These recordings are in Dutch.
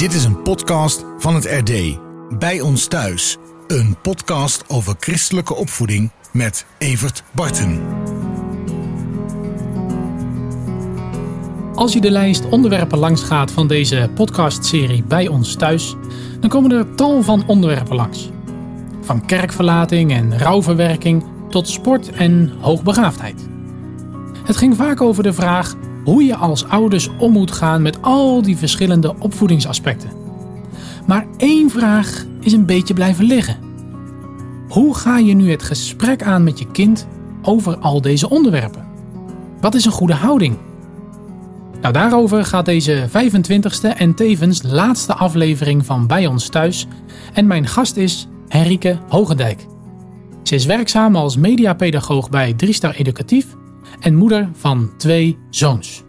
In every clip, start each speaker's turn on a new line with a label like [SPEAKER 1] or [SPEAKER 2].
[SPEAKER 1] Dit is een podcast van het RD. Bij ons thuis. Een podcast over christelijke opvoeding met Evert Barten.
[SPEAKER 2] Als je de lijst onderwerpen langs gaat van deze podcastserie Bij ons thuis, dan komen er tal van onderwerpen langs. Van kerkverlating en rouwverwerking tot sport en hoogbegaafdheid. Het ging vaak over de vraag hoe je als ouders om moet gaan met al die verschillende opvoedingsaspecten. Maar één vraag is een beetje blijven liggen. Hoe ga je nu het gesprek aan met je kind over al deze onderwerpen? Wat is een goede houding? Nou, daarover gaat deze 25e en tevens laatste aflevering van Bij ons thuis. En mijn gast is Henrike Hogendijk. Ze is werkzaam als mediapedagoog bij Driestar Educatief en moeder van twee zoons.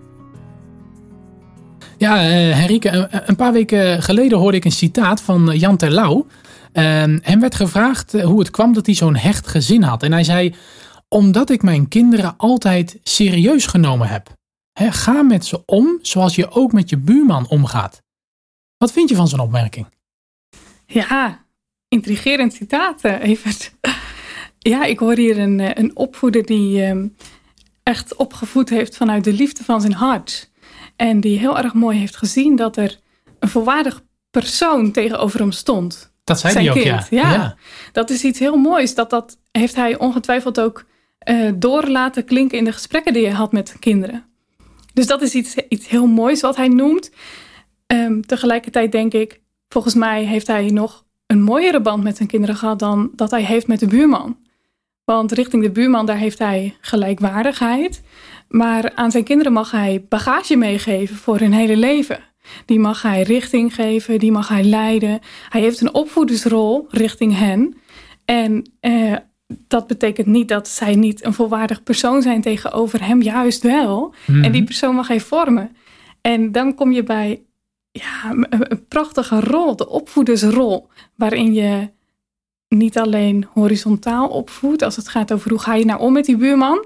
[SPEAKER 2] Ja, uh, Henrike, een, paar weken geleden hoorde ik een citaat van Jan Terlouw. Uh, hem werd gevraagd hoe het kwam dat hij zo'n hecht gezin had. En hij zei, omdat ik mijn kinderen altijd serieus genomen heb. ga met ze om zoals je ook met je buurman omgaat. Wat vind je van zo'n opmerking?
[SPEAKER 3] Ja, intrigerend citaat, Evert. Ja, ik hoor hier een, een opvoeder die ehm, echt opgevoed heeft vanuit de liefde van zijn hart. En die heel erg mooi heeft gezien dat er een volwaardig persoon tegenover hem stond.
[SPEAKER 2] Dat zei hij ook, ja.
[SPEAKER 3] ja. Dat is iets heel moois. Dat, dat heeft hij ongetwijfeld ook uh, door laten klinken in de gesprekken die hij had met kinderen. Dus dat is iets, iets heel moois wat hij noemt. Um, tegelijkertijd denk ik, volgens mij heeft hij nog een mooiere band met zijn kinderen gehad dan dat hij heeft met de buurman. Want richting de buurman, daar heeft hij gelijkwaardigheid. Maar aan zijn kinderen mag hij bagage meegeven voor hun hele leven. Die mag hij richting geven, die mag hij leiden. Hij heeft een opvoedersrol richting hen. En eh, dat betekent niet dat zij niet een volwaardig persoon zijn tegenover hem, juist wel. En die mhm. persoon mag hij vormen. En dan kom je bij ja, een prachtige rol, de opvoedersrol, waarin je niet alleen horizontaal opvoedt als het gaat over hoe ga je nou om met die buurman,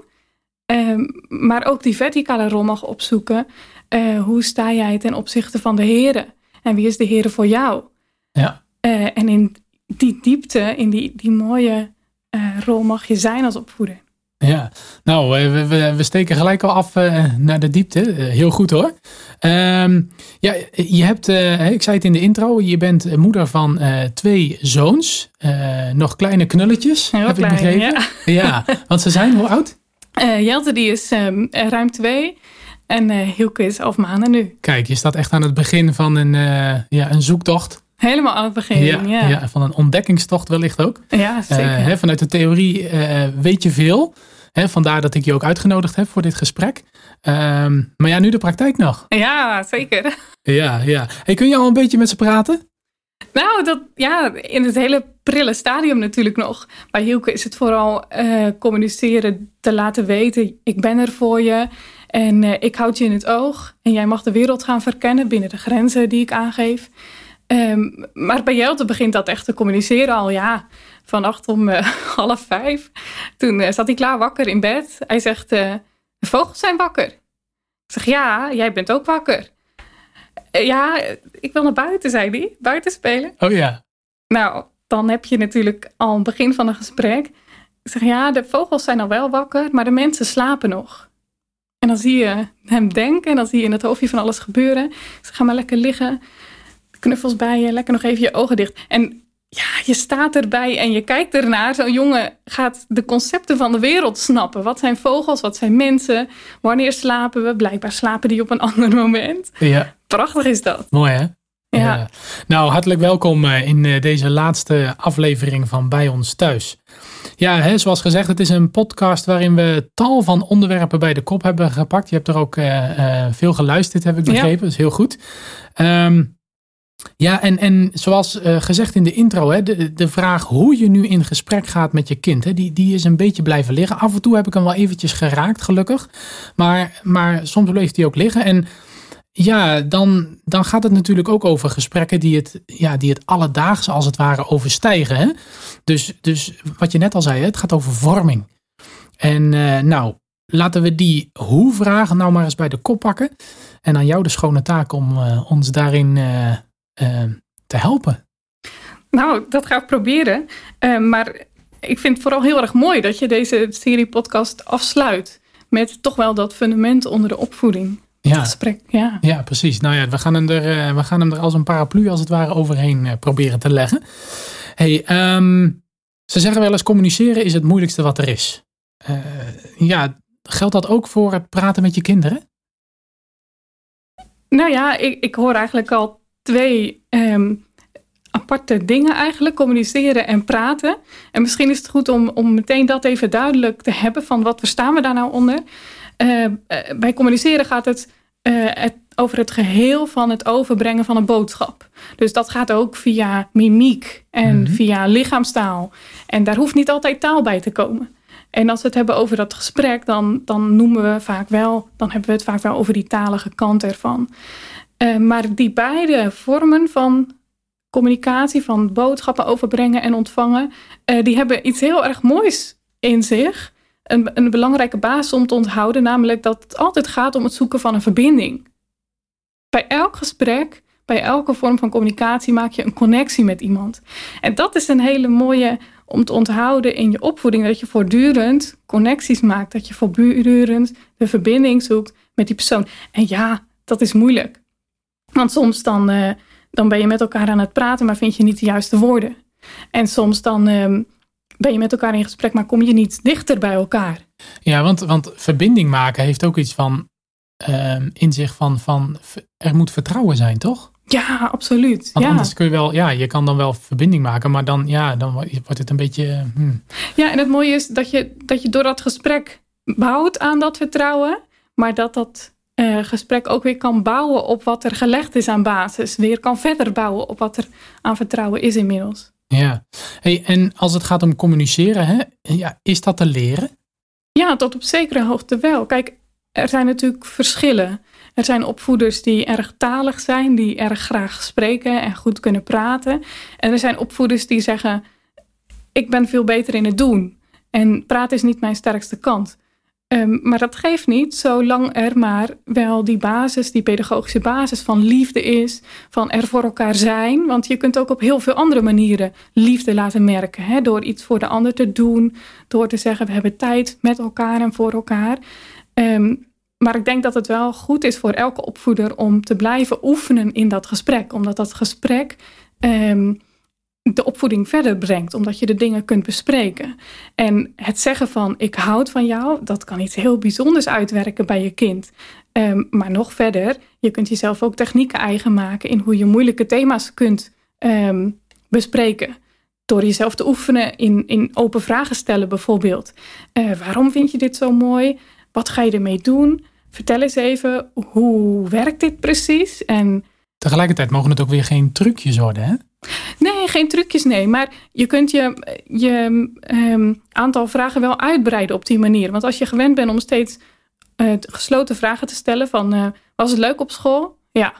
[SPEAKER 3] uh, maar ook die verticale rol mag opzoeken. Uh, hoe sta jij ten opzichte van de heren? En wie is de heren voor jou?
[SPEAKER 2] Ja.
[SPEAKER 3] Uh, en in die diepte, in die, die mooie eh, rol mag je zijn als opvoeder.
[SPEAKER 2] Ja, nou, we, we, we, steken gelijk al af naar de diepte. heel goed hoor. Um, ja, je hebt, ik zei het in de intro, je bent moeder van twee zoons. nog kleine knulletjes,
[SPEAKER 3] heel
[SPEAKER 2] heb
[SPEAKER 3] klein,
[SPEAKER 2] ik begrepen. Ja. ja, want ze zijn hoe oud?
[SPEAKER 3] Jelte die is um, ruim twee. En Hielke is elf maanden nu.
[SPEAKER 2] Kijk, je staat echt aan het begin van een, ja, een zoektocht.
[SPEAKER 3] Helemaal aan het begin, ja, ja.
[SPEAKER 2] ja. Van een ontdekkingstocht wellicht ook.
[SPEAKER 3] Ja, zeker.
[SPEAKER 2] Hè, vanuit de theorie weet je veel. Hè, vandaar dat ik je ook uitgenodigd heb voor dit gesprek. Um, maar ja, nu de praktijk nog.
[SPEAKER 3] Ja, zeker.
[SPEAKER 2] Ja, ja. Hey, kun je al een beetje met ze praten?
[SPEAKER 3] Nou, dat, ja, in het hele prille stadium natuurlijk nog. Bij Hielke is het vooral uh, communiceren, te laten weten, ik ben er voor je. En uh, ik houd je in het oog. En jij mag de wereld gaan verkennen binnen de grenzen die ik aangeef. Um, maar bij Jelte begint dat echt te communiceren al, ja, vannacht om uh, half vijf. Toen zat hij klaar wakker in bed. Hij zegt, de vogels zijn wakker. Ik zeg, ja, jij bent ook wakker. Ja, ik wil naar buiten, zei hij. Buiten spelen.
[SPEAKER 2] Oh ja.
[SPEAKER 3] Nou, dan heb je natuurlijk al een begin van een gesprek. Ik zeg, ja, de vogels zijn al wel wakker, maar de mensen slapen nog. En dan zie je hem denken en dan zie je in het hoofdje van alles gebeuren. Ik zeg, ga maar lekker liggen. Knuffels bij je, lekker nog even je ogen dicht. En ja, je staat erbij en je kijkt ernaar. Zo'n jongen gaat de concepten van de wereld snappen. Wat zijn vogels, wat zijn mensen? Wanneer slapen we? Blijkbaar slapen die op een ander moment.
[SPEAKER 2] Ja.
[SPEAKER 3] Prachtig is dat.
[SPEAKER 2] Mooi hè?
[SPEAKER 3] Ja.
[SPEAKER 2] Nou, hartelijk welkom eh, in eh, deze laatste aflevering van Bij ons thuis. Ja, hè, zoals gezegd, het is een podcast waarin we tal van onderwerpen bij de kop hebben gepakt. Je hebt er ook uh, veel geluisterd, heb ik begrepen. Ja. Dat is heel goed. Um, ja, en, en zoals uh, gezegd in de intro, hè, de, de vraag hoe je nu in gesprek gaat met je kind, hè, die, die is een beetje blijven liggen. Af en toe heb ik hem wel eventjes geraakt, gelukkig. Maar, maar soms bleef hij ook liggen. En ja, dan, dan gaat het natuurlijk ook over gesprekken die het, ja, die het alledaagse als het ware overstijgen. Hè? Dus, dus wat je net al zei, het gaat over vorming. En uh, nou, laten we die hoe-vragen nou maar eens bij de kop pakken. En aan jou de schone taak om uh, ons daarin te helpen?
[SPEAKER 3] Nou, dat ga ik proberen. maar ik vind het vooral heel erg mooi dat je deze serie podcast afsluit met toch wel dat fundament onder de opvoeding.
[SPEAKER 2] Ja.
[SPEAKER 3] Gesprek, ja.
[SPEAKER 2] ja, precies. Nou ja, we gaan hem er, we gaan hem er als een paraplu als het ware overheen proberen te leggen. Hey, ehm, ze zeggen wel eens communiceren is het moeilijkste wat er is. ja, geldt dat ook voor het praten met je kinderen?
[SPEAKER 3] Nou ja, ik, ik hoor eigenlijk al twee ehm, aparte dingen eigenlijk. Communiceren en praten. En misschien is het goed om, om meteen dat even duidelijk te hebben. Van wat verstaan we daar nou onder? Uh, bij communiceren gaat het, uh, het, over het geheel van het overbrengen van een boodschap. Dus dat gaat ook via mimiek en mhm. via lichaamstaal. En daar hoeft niet altijd taal bij te komen. En als we het hebben over dat gesprek, dan, dan noemen we vaak wel, dan hebben we het vaak wel over die talige kant ervan. Uh, maar die beide vormen van communicatie, van boodschappen overbrengen en ontvangen, uh, die hebben iets heel erg moois in zich. Een, een belangrijke basis om te onthouden, namelijk dat het altijd gaat om het zoeken van een verbinding. Bij elk gesprek, bij elke vorm van communicatie maak je een connectie met iemand. En dat is een hele mooie om te onthouden in je opvoeding dat je voortdurend connecties maakt, dat je voortdurend de verbinding zoekt met die persoon. En ja, dat is moeilijk. Want soms dan, uh, dan ben je met elkaar aan het praten, maar vind je niet de juiste woorden. En soms dan uh, ben je met elkaar in gesprek, maar kom je niet dichter bij elkaar.
[SPEAKER 2] Ja, want, want verbinding maken heeft ook iets van uh, in zich van, van er moet vertrouwen zijn, toch?
[SPEAKER 3] Ja, absoluut.
[SPEAKER 2] Want
[SPEAKER 3] ja.
[SPEAKER 2] anders kun je wel, ja, je kan dan wel verbinding maken, maar dan, ja, dan wordt het een beetje. Hmm.
[SPEAKER 3] Ja, en het mooie is dat je, dat je door dat gesprek bouwt aan dat vertrouwen, maar dat dat uh, gesprek ook weer kan bouwen op wat er gelegd is aan basis. Weer kan verder bouwen op wat er aan vertrouwen is inmiddels.
[SPEAKER 2] Ja, hey, en als het gaat om communiceren, hè, ja, is dat te leren?
[SPEAKER 3] Ja, tot op zekere hoogte wel. Kijk, er zijn natuurlijk verschillen. Er zijn opvoeders die erg talig zijn, die erg graag spreken en goed kunnen praten. En er zijn opvoeders die zeggen: Ik ben veel beter in het doen. En praten is niet mijn sterkste kant. Um, maar dat geeft niet, zolang er maar wel die basis, die pedagogische basis van liefde is, van er voor elkaar zijn. Want je kunt ook op heel veel andere manieren liefde laten merken. Hè? Door iets voor de ander te doen, door te zeggen we hebben tijd met elkaar en voor elkaar. Um, maar ik denk dat het wel goed is voor elke opvoeder om te blijven oefenen in dat gesprek. Omdat dat gesprek um, de opvoeding verder brengt. Omdat je de dingen kunt bespreken. En het zeggen van ik houd van jou, dat kan iets heel bijzonders uitwerken bij je kind. Um, maar nog verder, je kunt jezelf ook technieken eigen maken in hoe je moeilijke thema's kunt um, bespreken. Door jezelf te oefenen in, in open vragen stellen bijvoorbeeld. Uh, waarom vind je dit zo mooi? Wat ga je ermee doen? Vertel eens even, hoe werkt dit precies? En
[SPEAKER 2] Tegelijkertijd mogen het ook weer geen trucjes worden, hè?
[SPEAKER 3] Nee, geen trucjes, nee. Maar je kunt je, je um, aantal vragen wel uitbreiden op die manier. Want als je gewend bent om steeds uh, gesloten vragen te stellen van... Uh, was het leuk op school? Ja.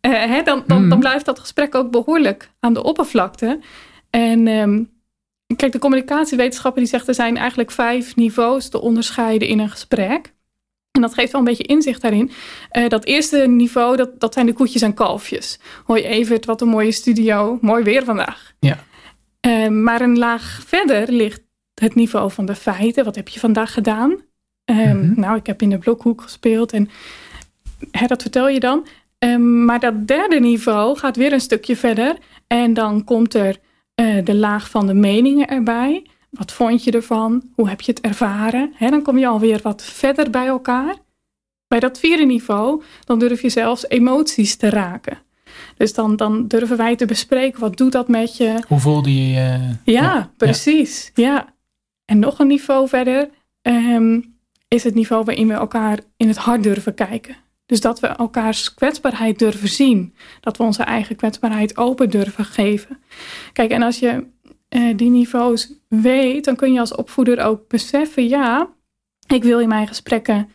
[SPEAKER 3] Uh, hè, dan, dan, dan, hmm. blijft dat gesprek ook behoorlijk aan de oppervlakte. En um, kijk, de communicatiewetenschapper die zegt... er zijn eigenlijk vijf niveaus te onderscheiden in een gesprek. En dat geeft wel een beetje inzicht daarin. Uh, dat eerste niveau, dat, dat zijn de koetjes en kalfjes. Hoi Evert, wat een mooie studio. Mooi weer vandaag.
[SPEAKER 2] Ja.
[SPEAKER 3] Uh, maar een laag verder ligt het niveau van de feiten. Wat heb je vandaag gedaan? Um, mm -hmm. Nou, ik heb in de blokhoek gespeeld en hè, dat vertel je dan. Um, maar dat derde niveau gaat weer een stukje verder. En dan komt er uh, de laag van de meningen erbij. Wat vond je ervan? Hoe heb je het ervaren? dan kom je alweer wat verder bij elkaar. Bij dat vierde niveau, dan durf je zelfs emoties te raken. Dus dan, dan durven wij te bespreken, wat doet dat met je?
[SPEAKER 2] Hoe voelde je je?
[SPEAKER 3] Ja, ja, precies. Ja. En nog een niveau verder um, is het niveau waarin we elkaar in het hart durven kijken. Dus dat we elkaars kwetsbaarheid durven zien. Dat we onze eigen kwetsbaarheid open durven geven. Kijk, en als je uh, die niveaus weet, dan kun je als opvoeder ook beseffen, ja, ik wil in mijn gesprekken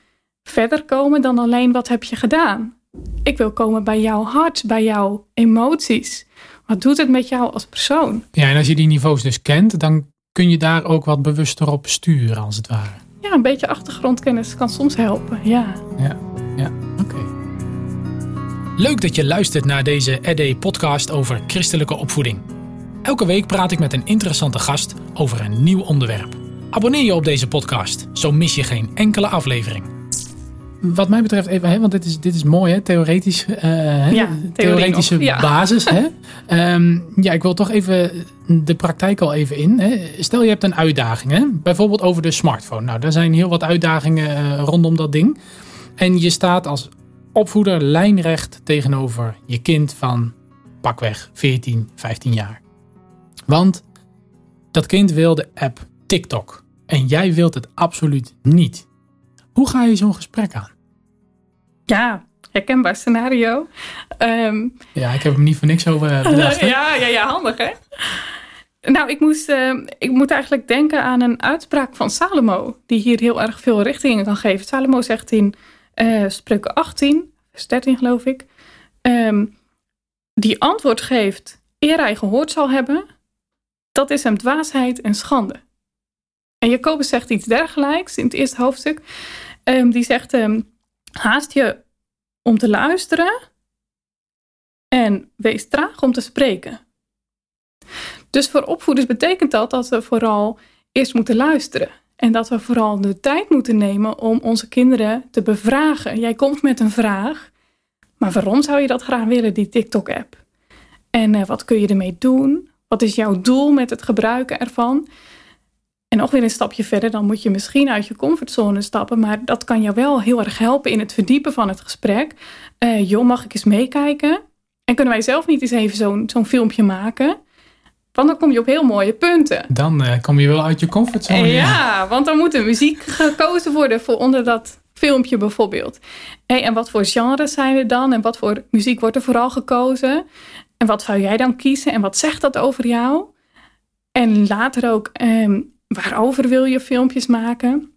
[SPEAKER 3] verder komen dan alleen wat heb je gedaan. Ik wil komen bij jouw hart, bij jouw emoties. Wat doet het met jou als persoon?
[SPEAKER 2] Ja, en als je die niveaus dus kent, dan kun je daar ook wat bewuster op sturen, als het ware.
[SPEAKER 3] Ja, een beetje achtergrondkennis kan soms helpen, ja.
[SPEAKER 2] Ja, ja, oké. Leuk dat je luistert naar deze ED-podcast over christelijke opvoeding. Elke week praat ik met een interessante gast over een nieuw onderwerp. Abonneer je op deze podcast, zo mis je geen enkele aflevering. Wat mij betreft even, hè, want dit is, dit is mooi, hè, theoretisch, uh,
[SPEAKER 3] ja,
[SPEAKER 2] theoretische
[SPEAKER 3] nog, ja.
[SPEAKER 2] basis. Hè? um, ja, ik wil toch even de praktijk al even in. Hè? Stel je hebt een uitdaging, hè? bijvoorbeeld over de smartphone. Nou, er zijn heel wat uitdagingen uh, rondom dat ding. En je staat als opvoeder lijnrecht tegenover je kind van pakweg 14, 15 jaar. Want dat kind wil de app TikTok en jij wilt het absoluut niet. Hoe ga je zo'n gesprek aan?
[SPEAKER 3] Ja, herkenbaar scenario. Um,
[SPEAKER 2] ja, ik heb hem niet voor niks over uh, bedacht.
[SPEAKER 3] ja, ja, ja, handig hè? Nou, ik, moest, uh, ik moet eigenlijk denken aan een uitspraak van Salomo, die hier heel erg veel richtingen kan geven. Salomo zegt in uh, Spreuken 18, vers 13 geloof ik, um, die antwoord geeft, eer hij gehoord zal hebben, dat is hem dwaasheid en schande. En Jacobus zegt iets dergelijks in het eerste hoofdstuk. Um, die zegt, um, haast je om te luisteren en wees traag om te spreken. Dus voor opvoeders betekent dat dat we vooral eerst moeten luisteren. En dat we vooral de tijd moeten nemen om onze kinderen te bevragen. Jij komt met een vraag, maar waarom zou je dat graag willen, die TikTok-app? En uh, wat kun je ermee doen? Wat is jouw doel met het gebruiken ervan? En nog weer een stapje verder, dan moet je misschien uit je comfortzone stappen. Maar dat kan jou wel heel erg helpen in het verdiepen van het gesprek. Uh, joh, mag ik eens meekijken? En kunnen wij zelf niet eens even zo'n zo'n filmpje maken? Want dan kom je op heel mooie punten.
[SPEAKER 2] Dan uh, kom je wel uit je comfortzone.
[SPEAKER 3] Ja, ja, want dan moet er muziek gekozen worden voor onder dat filmpje bijvoorbeeld. Hey, en wat voor genres zijn er dan? En wat voor muziek wordt er vooral gekozen? En wat zou jij dan kiezen? En wat zegt dat over jou? En later ook, um, waarover wil je filmpjes maken?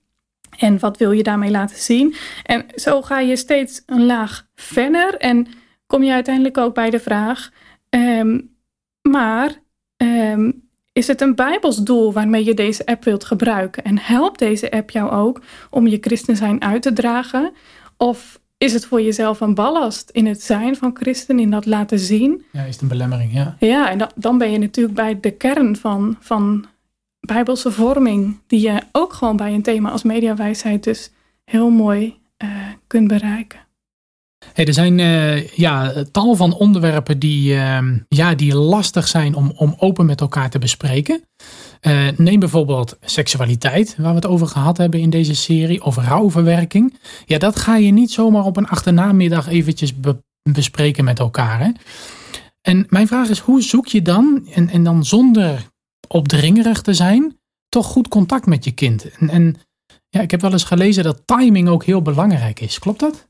[SPEAKER 3] En wat wil je daarmee laten zien? En zo ga je steeds een laag verder en kom je uiteindelijk ook bij de vraag: um, maar um, is het een Bijbels doel waarmee je deze app wilt gebruiken? En helpt deze app jou ook om je christen zijn uit te dragen? Of is het voor jezelf een ballast in het zijn van christen, in dat laten zien?
[SPEAKER 2] Ja, is het een belemmering, ja.
[SPEAKER 3] Ja, en dan ben je natuurlijk bij de kern van, van bijbelse vorming, die je ook gewoon bij een thema als mediawijsheid dus heel mooi uh, kunt bereiken.
[SPEAKER 2] Hey, er zijn uh, ja, tal van onderwerpen die, uh, ja, die lastig zijn om, om open met elkaar te bespreken. Uh, neem bijvoorbeeld seksualiteit, waar we het over gehad hebben in deze serie, of rouwverwerking. Ja, dat ga je niet zomaar op een achternamiddag eventjes be bespreken met elkaar. Hè? En mijn vraag is, hoe zoek je dan, en, en dan zonder opdringerig te zijn, toch goed contact met je kind? En, en ja, ik heb wel eens gelezen dat timing ook heel belangrijk is. Klopt dat?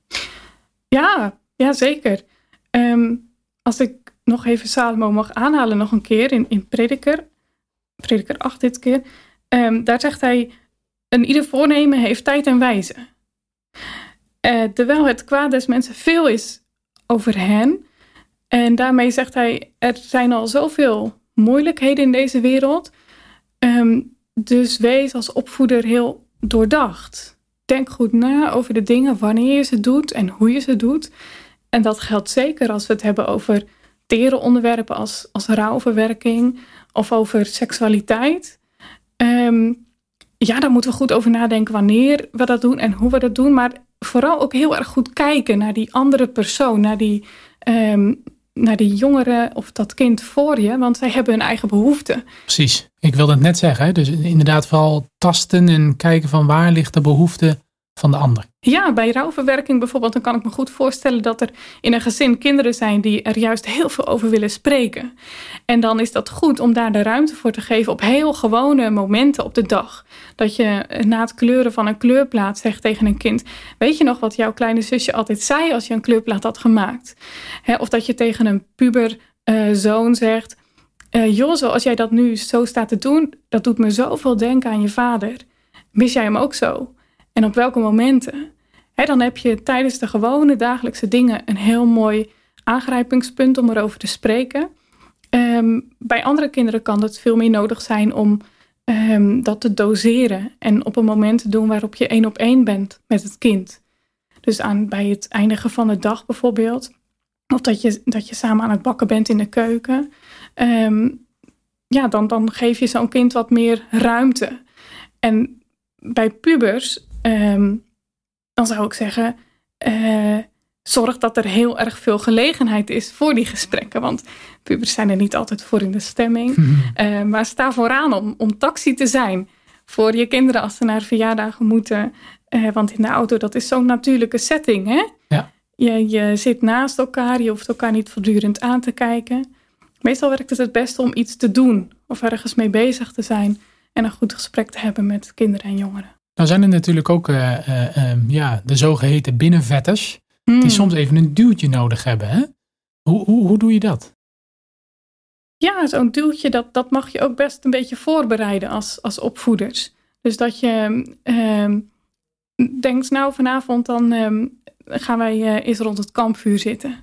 [SPEAKER 3] Ja, ja zeker. Um, als ik nog even Salomo mag aanhalen, nog een keer in, in Prediker, Prediker 8 dit keer, um, daar zegt hij: Een ieder voornemen heeft tijd en wijze. Uh, terwijl het kwaad des mensen veel is over hen. En daarmee zegt hij: Er zijn al zoveel moeilijkheden in deze wereld. Um, dus wees als opvoeder heel doordacht. Denk goed na over de dingen, wanneer je ze doet en hoe je ze doet. En dat geldt zeker als we het hebben over tere onderwerpen als, als rouwverwerking of over seksualiteit. Um, ja, daar moeten we goed over nadenken wanneer we dat doen en hoe we dat doen. Maar vooral ook heel erg goed kijken naar die andere persoon, naar die, um, naar die jongeren of dat kind voor je, want zij hebben hun eigen behoeften.
[SPEAKER 2] Precies, ik wilde het net zeggen. Dus inderdaad vooral tasten en kijken van waar ligt de behoefte van de ander.
[SPEAKER 3] Ja, bij rouwverwerking bijvoorbeeld, dan kan ik me goed voorstellen dat er in een gezin kinderen zijn die er juist heel veel over willen spreken. En dan is dat goed om daar de ruimte voor te geven op heel gewone momenten op de dag. Dat je na het kleuren van een kleurplaat zegt tegen een kind: Weet je nog wat jouw kleine zusje altijd zei als je een kleurplaat had gemaakt? of dat je tegen een puber uh, zoon zegt: uh, Joh, zoals jij dat nu zo staat te doen, dat doet me zoveel denken aan je vader. Mis jij hem ook zo? En op welke momenten? Dan heb je tijdens de gewone dagelijkse dingen een heel mooi aangrijpingspunt om erover te spreken. Um, bij andere kinderen kan het veel meer nodig zijn om um, dat te doseren en op een moment te doen waarop je één op één bent met het kind. Dus aan, bij het eindigen van de dag bijvoorbeeld, of dat je, dat je samen aan het bakken bent in de keuken. Ehm, ja, dan, dan geef je zo'n kind wat meer ruimte. En bij pubers, ehm, dan zou ik zeggen, uh, zorg dat er heel erg veel gelegenheid is voor die gesprekken. Want pubers zijn er niet altijd voor in de stemming. Uh, maar sta vooraan om, om taxi te zijn voor je kinderen als ze naar verjaardagen moeten. Uh, want in de auto, dat is zo'n natuurlijke setting. Hè?
[SPEAKER 2] Ja.
[SPEAKER 3] Je, je zit naast elkaar, je hoeft elkaar niet voortdurend aan te kijken. Meestal werkt het het beste om iets te doen of ergens mee bezig te zijn en een goed gesprek te hebben met kinderen en jongeren.
[SPEAKER 2] Dan zijn er natuurlijk ook uh, uh, ja, de zogeheten binnenvetters, die
[SPEAKER 3] Hmm.
[SPEAKER 2] soms even een duwtje nodig hebben. Hè? Hoe, hoe, hoe doe je dat?
[SPEAKER 3] Ja, zo'n duwtje, dat, dat mag je ook best een beetje voorbereiden als, als opvoeders. Dus dat je ehm, denkt, nou vanavond dan ehm, gaan wij uh, eens rond het kampvuur zitten.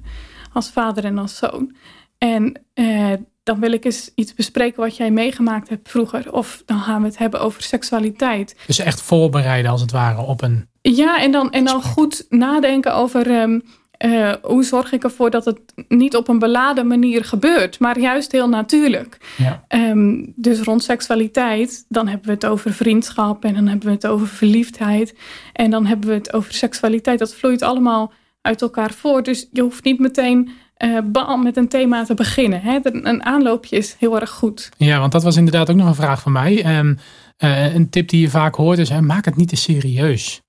[SPEAKER 3] Als vader en als zoon. En uh, dan wil ik eens iets bespreken wat jij meegemaakt hebt vroeger. Of dan gaan we het hebben over seksualiteit.
[SPEAKER 2] Dus echt voorbereiden als het ware op een.
[SPEAKER 3] Ja, en dan, en dan goed nadenken over um, uh, hoe zorg ik ervoor dat het niet op een beladen manier gebeurt, maar juist heel natuurlijk.
[SPEAKER 2] Ja.
[SPEAKER 3] Um, dus rond seksualiteit, dan hebben we het over vriendschap en dan hebben we het over verliefdheid. En dan hebben we het over seksualiteit. Dat vloeit allemaal uit elkaar voort. Dus je hoeft niet meteen uh, bam, met een thema te beginnen. Hè? Een aanloopje is heel erg goed.
[SPEAKER 2] Ja, want dat was inderdaad ook nog een vraag van mij. Um, uh, een tip die je vaak hoort is: hè, maak het niet te serieus.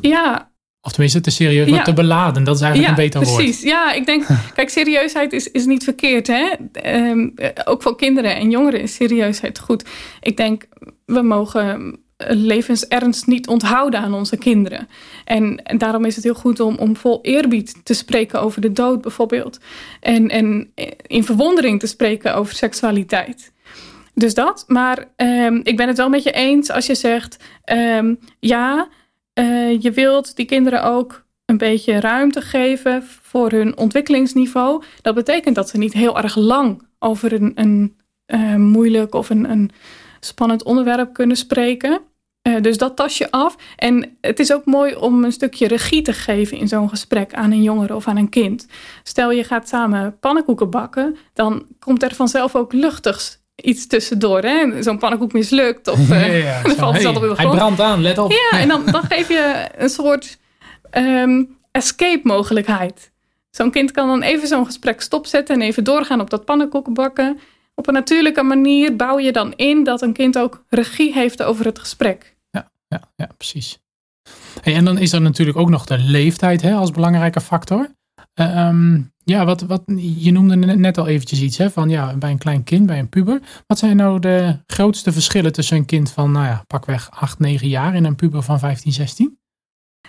[SPEAKER 3] Ja.
[SPEAKER 2] Of tenminste te serieus, maar ja. te beladen. Dat is eigenlijk
[SPEAKER 3] ja,
[SPEAKER 2] een beter woord.
[SPEAKER 3] Precies. Ja, ik denk, kijk, serieusheid is, is niet verkeerd. Hè? Um, ook voor kinderen en jongeren is serieusheid goed. Ik denk, we mogen levensernst niet onthouden aan onze kinderen. En, daarom is het heel goed om, om vol eerbied te spreken over de dood bijvoorbeeld. En, en in verwondering te spreken over seksualiteit. Dus dat. Maar um, ik ben het wel met je eens als je zegt... Um, ja, uh, je wilt die kinderen ook een beetje ruimte geven voor hun ontwikkelingsniveau. Dat betekent dat ze niet heel erg lang over een, een moeilijk of een, een spannend onderwerp kunnen spreken. Uh, dus dat tas je af. En het is ook mooi om een stukje regie te geven in zo'n gesprek aan een jongere of aan een kind. Stel je gaat samen pannenkoeken bakken, dan komt er vanzelf ook luchtigs iets tussendoor. Hè? Zo'n pannenkoek mislukt of uh,
[SPEAKER 2] ja, ja,
[SPEAKER 3] dan valt
[SPEAKER 2] hey,
[SPEAKER 3] het de
[SPEAKER 2] Hij brandt aan, let op.
[SPEAKER 3] Ja, en dan, dan geef je een soort um, escape mogelijkheid. Zo'n kind kan dan even zo'n gesprek stopzetten en even doorgaan op dat pannenkoeken bakken. Op een natuurlijke manier bouw je dan in dat een kind ook regie heeft over het gesprek.
[SPEAKER 2] Ja, ja, ja precies. Hey, en dan is er natuurlijk ook nog de leeftijd hè, als belangrijke factor. Uh, um, ja, wat, wat, je noemde net al eventjes iets hè, van ja, bij een klein kind, bij een puber. Wat zijn nou de grootste verschillen tussen een kind van, nou ja, pakweg 8, 9 jaar en een puber van 15, 16?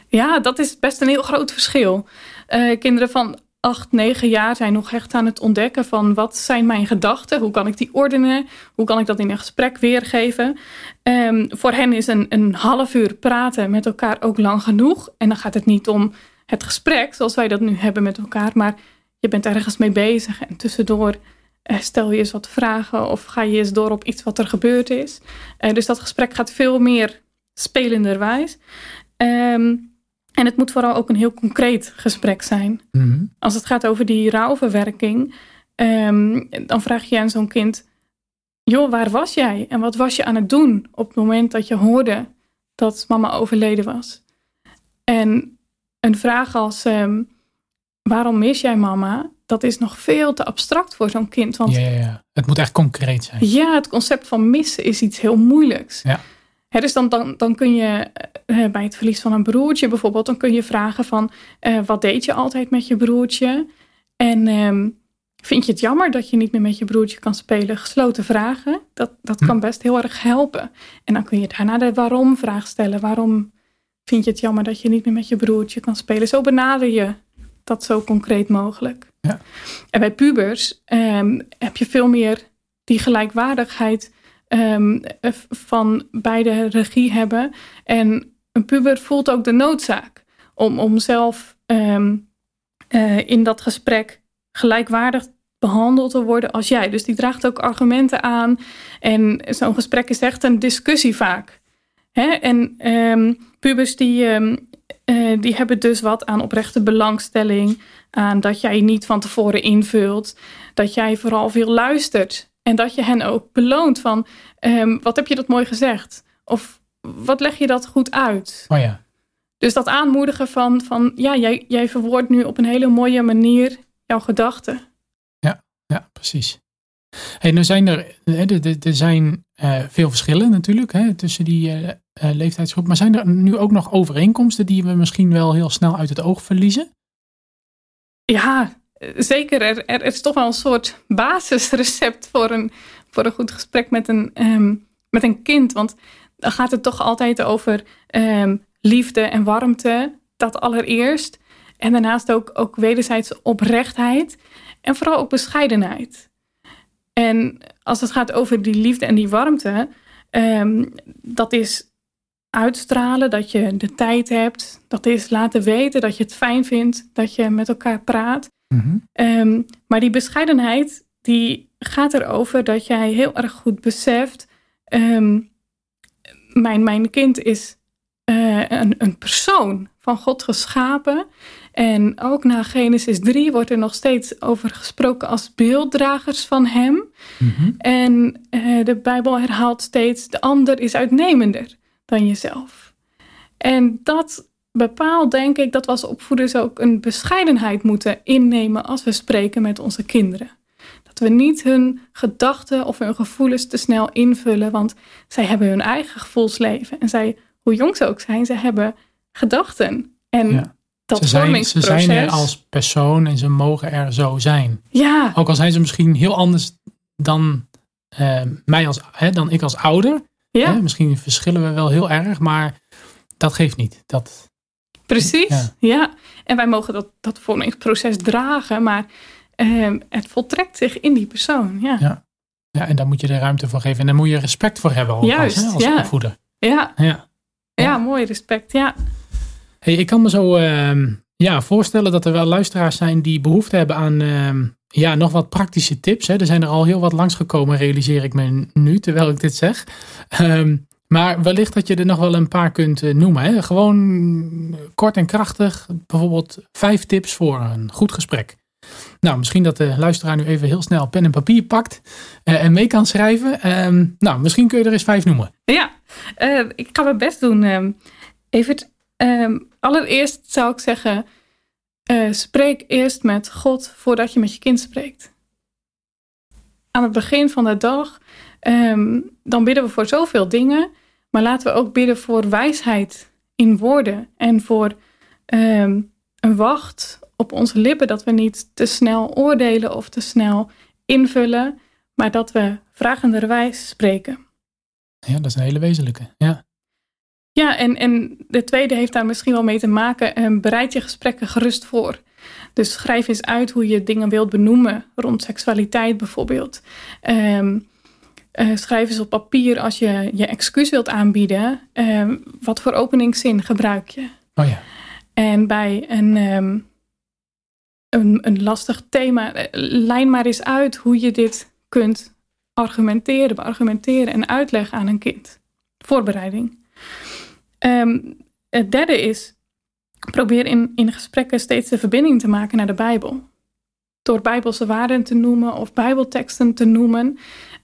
[SPEAKER 3] Ja, dat is best een heel groot verschil. Uh, kinderen van 8, 9 jaar zijn nog echt aan het ontdekken van wat zijn mijn gedachten? Hoe kan ik die ordenen? Hoe kan ik dat in een gesprek weergeven? Um, voor hen is een, een half uur praten met elkaar ook lang genoeg. En dan gaat het niet om het gesprek zoals wij dat nu hebben met elkaar, maar je bent ergens mee bezig en tussendoor uh, stel je eens wat vragen of ga je eens door op iets wat er gebeurd is. Uh, dus dat gesprek gaat veel meer spelenderwijs. Um, en het moet vooral ook een heel concreet gesprek zijn.
[SPEAKER 2] Mhm.
[SPEAKER 3] Als het gaat over die rouwverwerking, um, dan vraag je aan zo'n kind: Joh, waar was jij? En wat was je aan het doen op het moment dat je hoorde dat mama overleden was? En een vraag als: um, Waarom mis jij mama? Dat is nog veel te abstract voor zo'n kind. Want
[SPEAKER 2] ja, ja, ja, het moet echt concreet zijn.
[SPEAKER 3] Ja, het concept van missen is iets heel moeilijks.
[SPEAKER 2] Ja.
[SPEAKER 3] He, dus dan, dan, dan kun je uh, bij het verlies van een broertje bijvoorbeeld, dan kun je vragen van uh, wat deed je altijd met je broertje? En um, vind je het jammer dat je niet meer met je broertje kan spelen? Gesloten vragen, dat, dat hm. kan best heel erg helpen. En dan kun je daarna de waarom vraag stellen. Waarom vind je het jammer dat je niet meer met je broertje kan spelen? Zo benader je dat zo concreet mogelijk.
[SPEAKER 2] Ja.
[SPEAKER 3] En bij pubers um, heb je veel meer die gelijkwaardigheid Um, van beide regie hebben. En een puber voelt ook de noodzaak om, om zelf um, uh, in dat gesprek gelijkwaardig behandeld te worden als jij. Dus die draagt ook argumenten aan. En zo'n gesprek is echt een discussie vaak. Hè? En um, pubers die, eh, die hebben dus wat aan oprechte belangstelling. Aan dat jij niet van tevoren invult. Dat jij vooral veel luistert. En dat je hen ook beloont van, ehm, wat heb je dat mooi gezegd? Of wat leg je dat goed uit?
[SPEAKER 2] Oh ja.
[SPEAKER 3] Dus dat aanmoedigen van, van ja, jij, jij verwoordt nu op een hele mooie manier jouw gedachten.
[SPEAKER 2] Ja, ja, precies. Hey, nu zijn er, er, er zijn uh, veel verschillen natuurlijk hè, tussen die uh, uh, leeftijdsgroep. Maar zijn er nu ook nog overeenkomsten die we misschien wel heel snel uit het oog verliezen?
[SPEAKER 3] Ja, zeker. Er, er is toch wel een soort basisrecept voor een, voor een goed gesprek met een, um, met een kind. Want dan gaat het toch altijd over um, liefde en warmte. Dat allereerst. En daarnaast ook, ook wederzijds oprechtheid. En vooral ook bescheidenheid. En als het gaat over die liefde en die warmte, um, dat is uitstralen, dat je de tijd hebt. Dat is laten weten dat je het fijn vindt, dat je met elkaar praat. Mm -hmm. um, maar die bescheidenheid, die gaat erover dat jij heel erg goed beseft, um, mijn, mijn kind is uh, een, een persoon van God geschapen. En ook na Genesis 3 wordt er nog steeds over gesproken als beelddragers van Hem. Mm -hmm. En uh, de Bijbel herhaalt steeds: de ander is uitnemender dan jezelf. En dat bepaalt, denk ik, dat we als opvoeders ook een bescheidenheid moeten innemen als we spreken met onze kinderen. Dat we niet hun gedachten of hun gevoelens te snel invullen, want zij hebben hun eigen gevoelsleven. En zij, hoe jong ze ook zijn, ze hebben gedachten. En ja. dat
[SPEAKER 2] ze zijn, ze zijn er als persoon en ze mogen er zo zijn.
[SPEAKER 3] Ja.
[SPEAKER 2] Ook al zijn ze misschien heel anders dan, uh, mij als, hè, dan ik als ouder.
[SPEAKER 3] Ja.
[SPEAKER 2] Hè? Misschien verschillen we wel heel erg, maar dat geeft niet. Dat,
[SPEAKER 3] Precies, ja. ja. En wij mogen dat, dat vormingsproces dragen, maar uh, het voltrekt zich in die persoon. Ja.
[SPEAKER 2] ja. Ja, en daar moet je de ruimte voor geven. En daar moet je respect voor hebben alvast,
[SPEAKER 3] Juist,
[SPEAKER 2] hè, als
[SPEAKER 3] ja.
[SPEAKER 2] opvoeder.
[SPEAKER 3] Ja.
[SPEAKER 2] Ja.
[SPEAKER 3] ja, mooi respect, ja.
[SPEAKER 2] Hey, ik kan me zo uh, ja, voorstellen dat er wel luisteraars zijn die behoefte hebben aan uh, ja, nog wat praktische tips. Hè. Er zijn er al heel wat langsgekomen, realiseer ik me nu, terwijl ik dit zeg. Um, maar wellicht dat je er nog wel een paar kunt noemen. Hè? Gewoon kort en krachtig. Bijvoorbeeld vijf tips voor een goed gesprek. Nou, misschien dat de luisteraar nu even heel snel pen en papier pakt uh, en mee kan schrijven. Um, nou, misschien kun je er eens vijf noemen.
[SPEAKER 3] Ja, uh, ik ga mijn best doen. Um, Evert, um, allereerst zou ik zeggen, spreek eerst met God voordat je met je kind spreekt. Aan het begin van de dag, dan bidden we voor zoveel dingen. Maar laten we ook bidden voor wijsheid in woorden en voor um, een wacht op onze lippen. Dat we niet te snel oordelen of te snel invullen, maar dat we vragenderwijs spreken.
[SPEAKER 2] Ja, dat is een hele wezenlijke. Ja,
[SPEAKER 3] ja en, en de tweede heeft daar misschien wel mee te maken. Um, bereid je gesprekken gerust voor. Dus schrijf eens uit hoe je dingen wilt benoemen, rond seksualiteit bijvoorbeeld. Um, Uh, schrijf eens op papier als je je excuus wilt aanbieden. Uh, wat voor openingszin gebruik je?
[SPEAKER 2] Oh ja.
[SPEAKER 3] En bij een, um, een, een, lastig thema, lijn maar eens uit hoe je dit kunt argumenteren, beargumenteren en uitleggen aan een kind. Voorbereiding. Um, het derde is, probeer in, in gesprekken steeds de verbinding te maken naar de Bijbel door bijbelse waarden te noemen of bijbelteksten te noemen.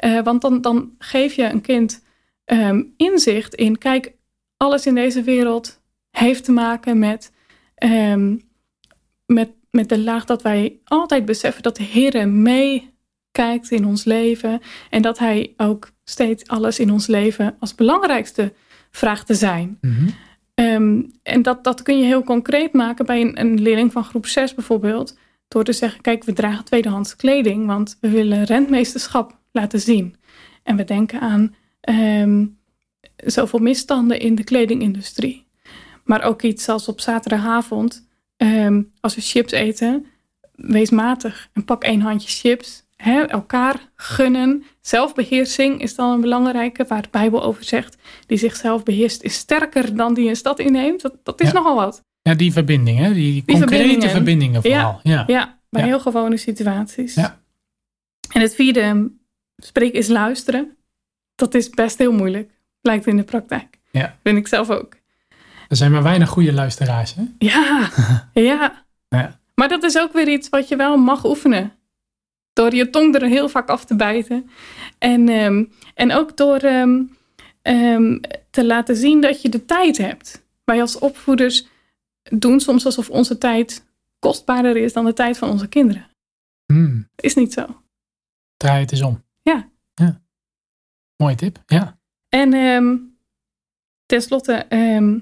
[SPEAKER 3] Uh, want dan, dan geef je een kind um, inzicht in, kijk, alles in deze wereld heeft te maken met, um, met, met de laag dat wij altijd beseffen dat de Heer meekijkt in ons leven en dat Hij ook steeds alles in ons leven als belangrijkste vraagt te zijn.
[SPEAKER 2] Mm -hmm.
[SPEAKER 3] um, en dat, dat kun je heel concreet maken bij een, een leerling van groep 6 bijvoorbeeld. Door te zeggen, kijk, we dragen tweedehands kleding, want we willen rentmeesterschap laten zien. En we denken aan um, zoveel misstanden in de kledingindustrie. Maar ook iets als op zaterdagavond, um, als we chips eten, wees matig en pak één handje chips. Hè, elkaar gunnen. Zelfbeheersing is dan een belangrijke, waar de Bijbel over zegt. Die zichzelf beheerst is sterker dan die een stad inneemt. Dat, dat is
[SPEAKER 2] Ja.
[SPEAKER 3] nogal wat.
[SPEAKER 2] Ja, die verbinding, hè? Die,
[SPEAKER 3] Die
[SPEAKER 2] concrete
[SPEAKER 3] verbindingen.
[SPEAKER 2] verbindingen, vooral. Ja.
[SPEAKER 3] Ja, bij heel gewone situaties.
[SPEAKER 2] Ja.
[SPEAKER 3] En het vierde, spreken is luisteren. Dat is best heel moeilijk, blijkt in de praktijk.
[SPEAKER 2] Ja.
[SPEAKER 3] Vind ik zelf ook.
[SPEAKER 2] Er zijn maar weinig goede luisteraars, hè?
[SPEAKER 3] Ja, ja.
[SPEAKER 2] Ja.
[SPEAKER 3] Maar dat is ook weer iets wat je wel mag oefenen. Door je tong er heel vaak af te bijten. En, ehm, en ook door ehm, ehm, te laten zien dat je de tijd hebt. Wij als opvoeders doen soms alsof onze tijd kostbaarder is dan de tijd van onze kinderen.
[SPEAKER 2] Hmm,
[SPEAKER 3] Is niet zo.
[SPEAKER 2] draai het eens om.
[SPEAKER 3] Ja.
[SPEAKER 2] ja. Mooie tip, ja.
[SPEAKER 3] En ehm tenslotte, ehm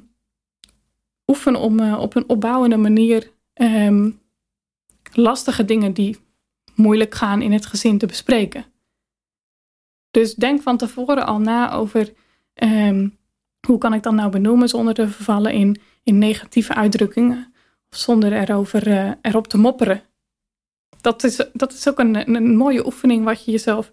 [SPEAKER 3] oefen om eh, op een opbouwende manier ehm, lastige dingen die moeilijk gaan in het gezin te bespreken. Dus denk van tevoren al na over hoe kan ik dan nou benoemen zonder te vervallen in, in negatieve uitdrukkingen. Of zonder erover, eh, erop te mopperen. Dat is, dat is ook een, een, mooie oefening wat je jezelf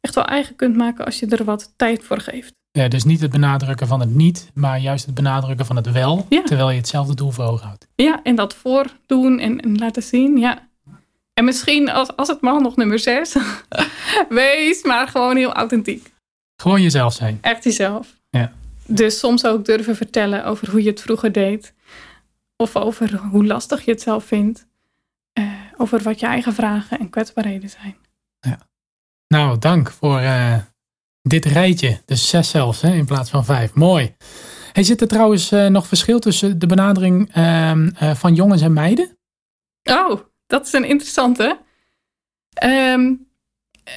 [SPEAKER 3] echt wel eigen kunt maken als je er wat tijd voor geeft.
[SPEAKER 2] ja. Dus niet het benadrukken van het niet, maar juist het benadrukken van het wel.
[SPEAKER 3] Ja.
[SPEAKER 2] Terwijl je hetzelfde doel voor ogen houdt.
[SPEAKER 3] Ja, en dat voordoen en, en laten zien, ja. En misschien, als, als het mag, nog nummer zes. Wees maar gewoon heel authentiek.
[SPEAKER 2] Gewoon jezelf zijn.
[SPEAKER 3] Echt jezelf.
[SPEAKER 2] Ja.
[SPEAKER 3] Dus soms ook durven vertellen over hoe je het vroeger deed. Of over hoe lastig je het zelf vindt. Eh, over wat je eigen vragen en kwetsbaarheden zijn.
[SPEAKER 2] Nou, dank voor eh, dit rijtje. Dus zes zelfs, hè, in plaats van vijf. Mooi. Hey, zit er trouwens eh, nog verschil tussen de benadering ehm, eh, van jongens en meiden?
[SPEAKER 3] Oh, dat is een interessante. Ehm,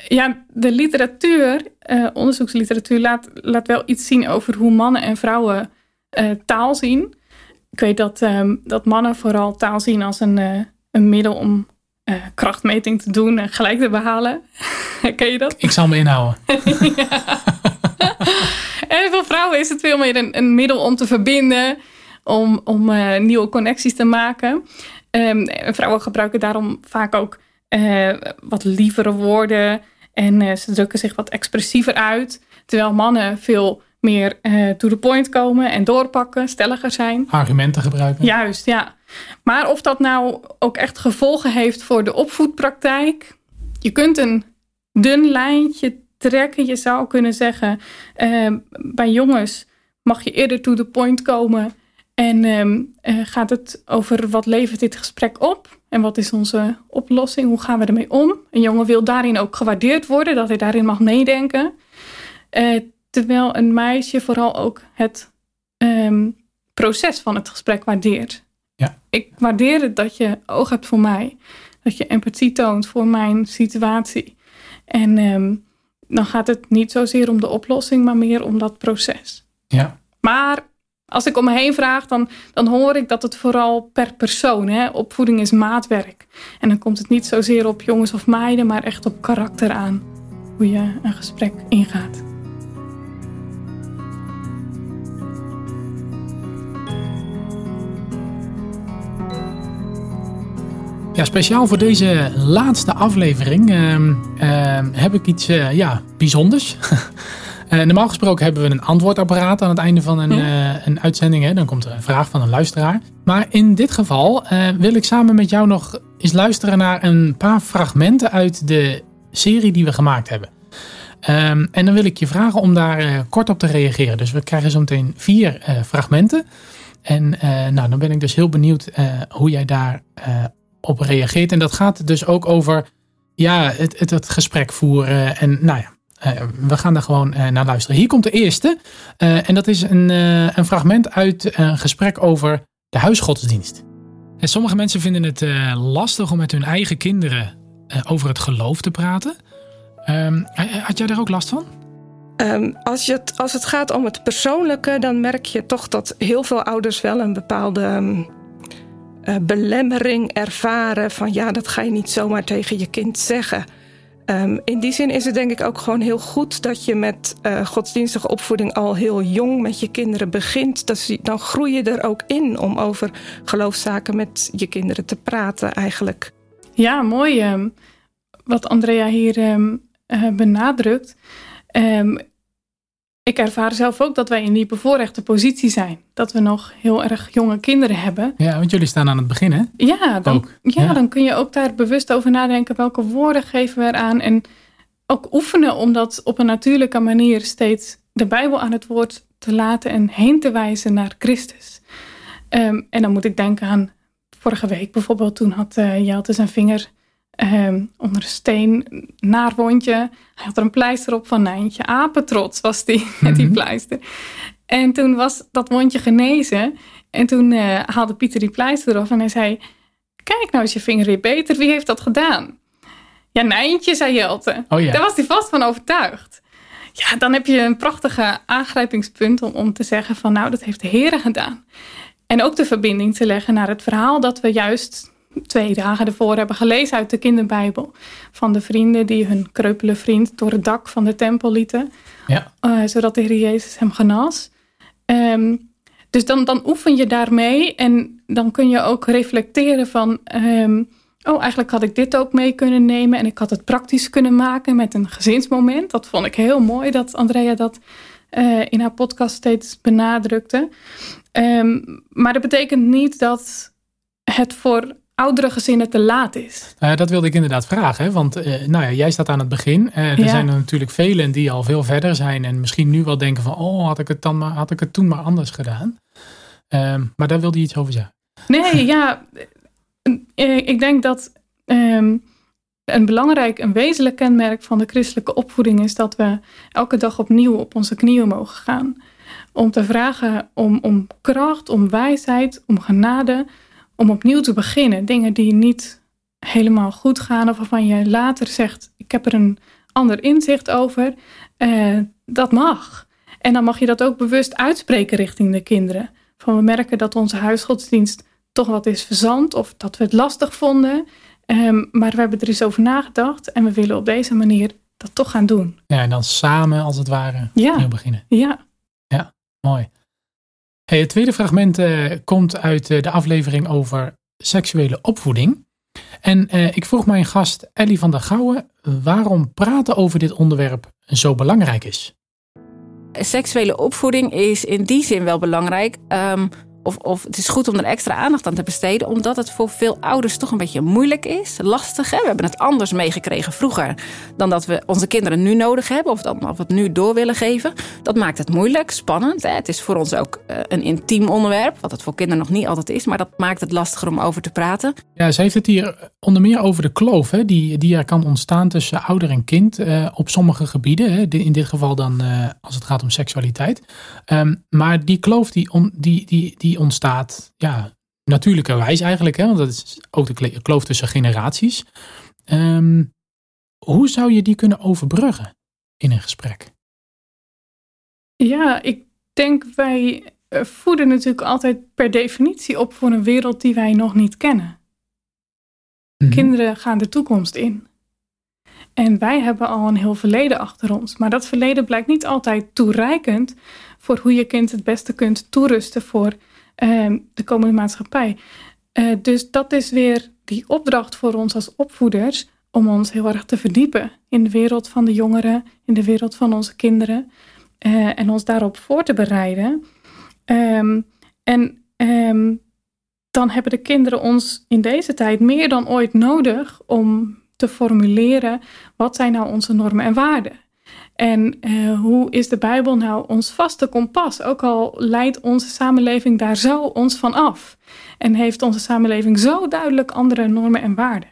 [SPEAKER 3] ja, de literatuur, eh, onderzoeksliteratuur, laat, laat wel iets zien over hoe mannen en vrouwen eh, taal zien. Ik weet dat, ehm, dat mannen vooral taal zien als een, eh, een middel om krachtmeting te doen en gelijk te behalen. Ken je dat?
[SPEAKER 2] Ik zal me inhouden.
[SPEAKER 3] En voor vrouwen is het veel meer een, een middel om te verbinden, om, om nieuwe connecties te maken. Ehm, en vrouwen gebruiken daarom vaak ook wat lievere woorden en eh, ze drukken zich wat expressiever uit. Terwijl mannen veel meer eh, to the point komen en doorpakken, stelliger zijn.
[SPEAKER 2] Argumenten gebruiken.
[SPEAKER 3] Juist, ja. Maar of dat nou ook echt gevolgen heeft voor de opvoedpraktijk. Je kunt een dun lijntje trekken. Je zou kunnen zeggen, eh, bij jongens mag je eerder to the point komen. En ehm, eh, gaat het over wat levert dit gesprek op? En wat is onze oplossing? Hoe gaan we ermee om? Een jongen wil daarin ook gewaardeerd worden, dat hij daarin mag meedenken. Eh, terwijl een meisje vooral ook het ehm, proces van het gesprek waardeert.
[SPEAKER 2] Ja.
[SPEAKER 3] Ik waardeer het dat je oog hebt voor mij. Dat je empathie toont voor mijn situatie. En ehm, dan gaat het niet zozeer om de oplossing, maar meer om dat proces.
[SPEAKER 2] Ja.
[SPEAKER 3] Maar als ik om me heen vraag, dan, dan hoor ik dat het vooral per persoon. Opvoeding is maatwerk. En dan komt het niet zozeer op jongens of meiden, maar echt op karakter aan. Hoe je een gesprek ingaat.
[SPEAKER 2] Ja, speciaal voor deze laatste aflevering ehm, ehm, heb ik iets eh, ja, bijzonders. Eh, normaal gesproken hebben we een antwoordapparaat aan het einde van een, eh, een uitzending. Hè? Dan komt er een vraag van een luisteraar. Maar in dit geval eh, wil ik samen met jou nog eens luisteren naar een paar fragmenten uit de serie die we gemaakt hebben. Ehm, en dan wil ik je vragen om daar kort op te reageren. Dus we krijgen zo meteen vier fragmenten. En nou, dan ben ik dus heel benieuwd hoe jij daar op reageert. En dat gaat dus ook over ja, het, het, het gesprek voeren. En nou ja, we gaan daar gewoon eh, naar luisteren. Hier komt de eerste. Eh, en dat is een, eh, een fragment uit een gesprek over de huisgodsdienst. En sommige mensen vinden het eh, lastig om met hun eigen kinderen eh, over het geloof te praten. Ehm, had jij daar ook last van?
[SPEAKER 4] Ehm, als, je het, als het gaat om het persoonlijke, dan merk je toch dat heel veel ouders wel een bepaalde ehm, eh, belemmering ervaren. Van ja, dat ga je niet zomaar tegen je kind zeggen. Ehm, in die zin is het denk ik ook gewoon heel goed dat je met eh, godsdienstige opvoeding al heel jong met je kinderen begint. Dat ze- dan groei je er ook in om over geloofszaken met je kinderen te praten eigenlijk.
[SPEAKER 3] Ja, mooi ehm, wat Andrea hier ehm, eh, benadrukt. Ik ervaar zelf ook dat wij in die bevoorrechte positie zijn. Dat we nog heel erg jonge kinderen hebben.
[SPEAKER 2] Ja, want jullie staan aan het begin, hè?
[SPEAKER 3] Ja, dan,
[SPEAKER 2] Ook,
[SPEAKER 3] ja,
[SPEAKER 2] ja.
[SPEAKER 3] dan kun je ook daar bewust over nadenken. Welke woorden geven we eraan? En ook oefenen om dat op een natuurlijke manier steeds de Bijbel aan het woord te laten en heen te wijzen naar Christus. Ehm, en dan moet ik denken aan vorige week bijvoorbeeld. Toen had uh, Jelte zijn vinger um, onder een steen, naar wondje. Hij had er een pleister op van Nijntje. Apetrots was die met die mhm. pleister. En toen was dat wondje genezen. En toen uh, haalde Pieter die pleister eraf en hij zei... Kijk, nou is je vinger weer beter. Wie heeft dat gedaan? Ja, Nijntje, zei Jelte. Oh ja. Daar was hij vast van overtuigd. Ja, dan heb je een prachtige aangrijpingspunt om, om te zeggen van... nou, dat heeft de Heer gedaan. En ook de verbinding te leggen naar het verhaal dat we juist twee dagen ervoor hebben gelezen uit de kinderbijbel. Van de vrienden die hun kreupele vriend door het dak van de tempel lieten. Ja. Uh, zodat de Heer Jezus hem genas. Um, dus dan, dan oefen je daarmee en dan kun je ook reflecteren van... Um, oh, eigenlijk had ik dit ook mee kunnen nemen en ik had het praktisch kunnen maken met een gezinsmoment. Dat vond ik heel mooi dat Andrea dat uh, in haar podcast steeds benadrukte. Um, maar dat betekent niet dat het voor oudere gezinnen te laat is.
[SPEAKER 2] Uh, dat wilde ik inderdaad vragen. Hè? Want uh, nou ja, jij staat aan het begin. Uh, er zijn er natuurlijk velen die al veel verder zijn. En misschien nu wel denken van... oh, had ik het, dan maar, had ik het toen maar anders gedaan. Ehm, maar daar wilde je iets over zeggen.
[SPEAKER 3] Nee, ja. Ik denk dat um, een belangrijk, een wezenlijk kenmerk van de christelijke opvoeding... is dat we elke dag opnieuw op onze knieën mogen gaan. Om te vragen om, om kracht, om wijsheid, om genade om opnieuw te beginnen. Dingen die niet helemaal goed gaan of waarvan je later zegt: Ik heb er een ander inzicht over. Uh, dat mag. En dan mag je dat ook bewust uitspreken richting de kinderen. Van we merken dat onze huisgodsdienst toch wat is verzand of dat we het lastig vonden. Um, maar we hebben er eens over nagedacht en we willen op deze manier dat toch gaan doen.
[SPEAKER 2] Ja, en dan samen als het ware
[SPEAKER 3] ja.
[SPEAKER 2] beginnen.
[SPEAKER 3] Ja.
[SPEAKER 2] Ja, mooi. Het tweede fragment uh, komt uit uh, de aflevering over seksuele opvoeding. En uh, ik vroeg mijn gast Ellie van der Gouwen waarom praten over dit onderwerp zo belangrijk is.
[SPEAKER 5] Seksuele opvoeding is in die zin wel belangrijk. Um, of, of het is goed om er extra aandacht aan te besteden, omdat het voor veel ouders toch een beetje moeilijk is, lastig. Hè? We hebben het anders meegekregen vroeger dan dat we onze kinderen nu nodig hebben, of dat we het nu door willen geven. Dat maakt het moeilijk, spannend. Hè? Het is voor ons ook eh, een intiem onderwerp, wat het voor kinderen nog niet altijd is, maar dat maakt het lastiger om over te praten.
[SPEAKER 2] Ja, ze heeft het hier onder meer over de kloof hè, die, die er kan ontstaan tussen ouder en kind uh, op sommige gebieden. Hè? In dit geval dan uh, als het gaat om seksualiteit. Um, maar die kloof die, die, die, die ontstaat ja, natuurlijkerwijs eigenlijk. Hè? Want dat is ook de kloof tussen generaties. Um, hoe zou je die kunnen overbruggen in een gesprek?
[SPEAKER 3] Ja, ik denk wij eh, voeden natuurlijk altijd per definitie op voor een wereld die wij nog niet kennen. Mhm. Kinderen gaan de toekomst in. En wij hebben al een heel verleden achter ons. Maar dat verleden blijkt niet altijd toereikend voor hoe je kind het beste kunt toerusten voor Ehm, de komende maatschappij. Uh, dus dat is weer die opdracht voor ons als opvoeders om ons heel erg te verdiepen in de wereld van de jongeren, in de wereld van onze kinderen uh, en ons daarop voor te bereiden. Um, en um, dan hebben de kinderen ons in deze tijd meer dan ooit nodig om te formuleren wat zijn nou onze normen en waarden. En uh, hoe is de Bijbel nou ons vaste kompas? Ook al leidt onze samenleving daar zo ons van af. En heeft onze samenleving zo duidelijk andere normen en waarden.